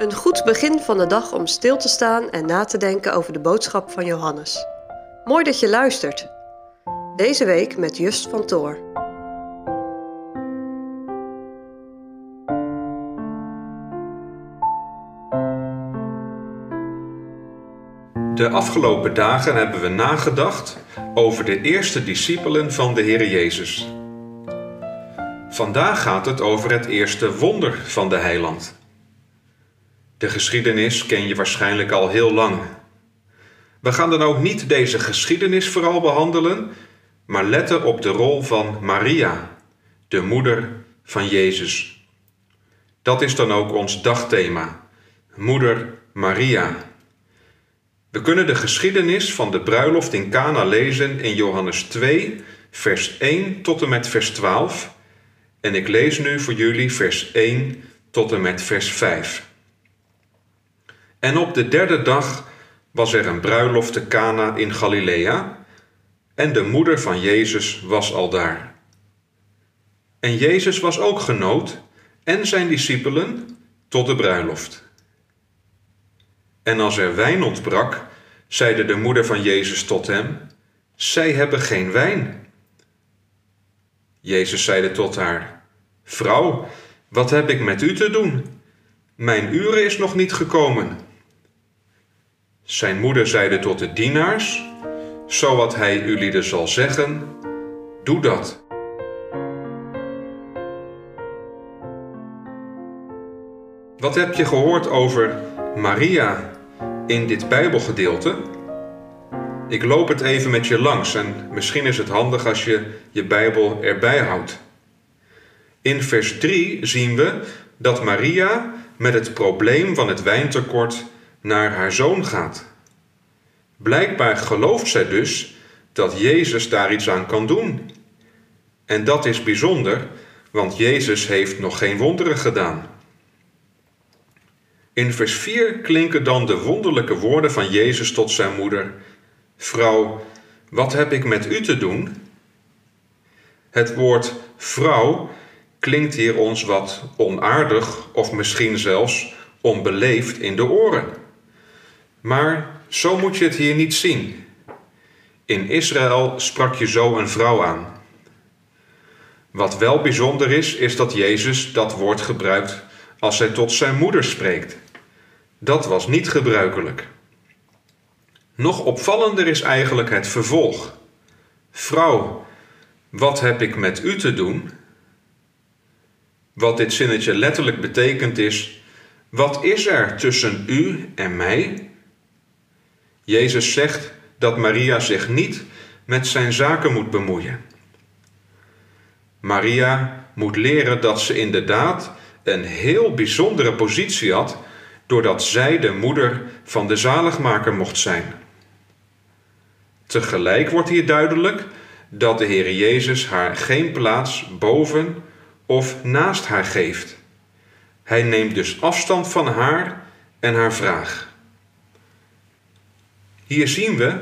Een goed begin van de dag om stil te staan en na te denken over de boodschap van Johannes. Mooi dat je luistert. Deze week met Just van Toor. De afgelopen dagen hebben we nagedacht over de eerste discipelen van de Heer Jezus. Vandaag gaat het over het eerste wonder van de heiland. De geschiedenis ken je waarschijnlijk al heel lang. We gaan dan ook niet deze geschiedenis vooral behandelen, maar letten op de rol van Maria, de moeder van Jezus. Dat is dan ook ons dagthema: Moeder Maria. We kunnen de geschiedenis van de bruiloft in Cana lezen in Johannes 2, vers 1 tot en met vers 12. En ik lees nu voor jullie vers 1 tot en met vers 5. En op de derde dag was er een bruiloft te Cana in Galilea, en de moeder van Jezus was al daar. En Jezus was ook genood en zijn discipelen tot de bruiloft. En als er wijn ontbrak, zeide de moeder van Jezus tot hem: Zij hebben geen wijn. Jezus zeide tot haar: Vrouw, wat heb ik met u te doen? Mijn uur is nog niet gekomen. Zijn moeder zeide tot de dienaars: Zo wat hij ulieden zal zeggen, doe dat. Wat heb je gehoord over Maria in dit Bijbelgedeelte? Ik loop het even met je langs en misschien is het handig als je je Bijbel erbij houdt. In vers 3 zien we dat Maria met het probleem van het wijntekort naar haar zoon gaat. Blijkbaar gelooft zij dus dat Jezus daar iets aan kan doen. En dat is bijzonder, want Jezus heeft nog geen wonderen gedaan. In vers 4 klinken dan de wonderlijke woorden van Jezus tot zijn moeder: Vrouw, wat heb ik met u te doen? Het woord vrouw klinkt hier ons wat onaardig of misschien zelfs onbeleefd in de oren. Maar zo moet je het hier niet zien. In Israël sprak je zo een vrouw aan. Wat wel bijzonder is, is dat Jezus dat woord gebruikt als hij tot zijn moeder spreekt. Dat was niet gebruikelijk. Nog opvallender is eigenlijk het vervolg. Vrouw, wat heb ik met u te doen? Wat dit zinnetje letterlijk betekent is: wat is er tussen u en mij? Jezus zegt dat Maria zich niet met zijn zaken moet bemoeien. Maria moet leren dat ze inderdaad een heel bijzondere positie had, doordat zij de moeder van de zaligmaker mocht zijn. Tegelijk wordt hier duidelijk dat de Heer Jezus haar geen plaats boven of naast haar geeft. Hij neemt dus afstand van haar en haar vraag. Hier zien we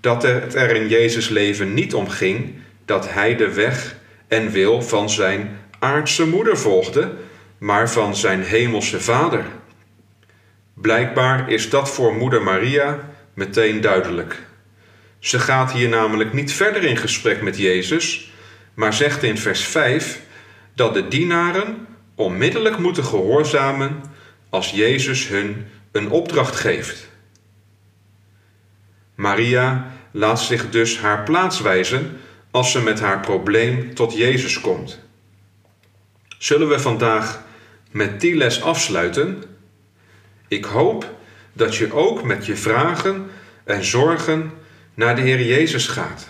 dat het er in Jezus leven niet om ging dat hij de weg en wil van zijn aardse moeder volgde, maar van zijn hemelse vader. Blijkbaar is dat voor moeder Maria meteen duidelijk. Ze gaat hier namelijk niet verder in gesprek met Jezus, maar zegt in vers 5 dat de dienaren onmiddellijk moeten gehoorzamen als Jezus hun een opdracht geeft. Maria laat zich dus haar plaats wijzen als ze met haar probleem tot Jezus komt. Zullen we vandaag met die les afsluiten? Ik hoop dat je ook met je vragen en zorgen naar de Heer Jezus gaat.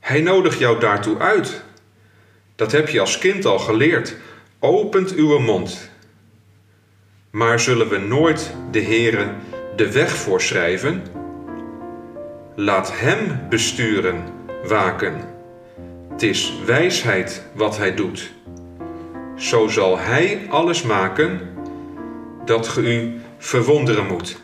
Hij nodigt jou daartoe uit. Dat heb je als kind al geleerd. Opent uw mond. Maar zullen we nooit de Heere de weg voorschrijven? Laat Hem besturen, waken. Het is wijsheid wat Hij doet. Zo zal Hij alles maken dat ge u verwonderen moet.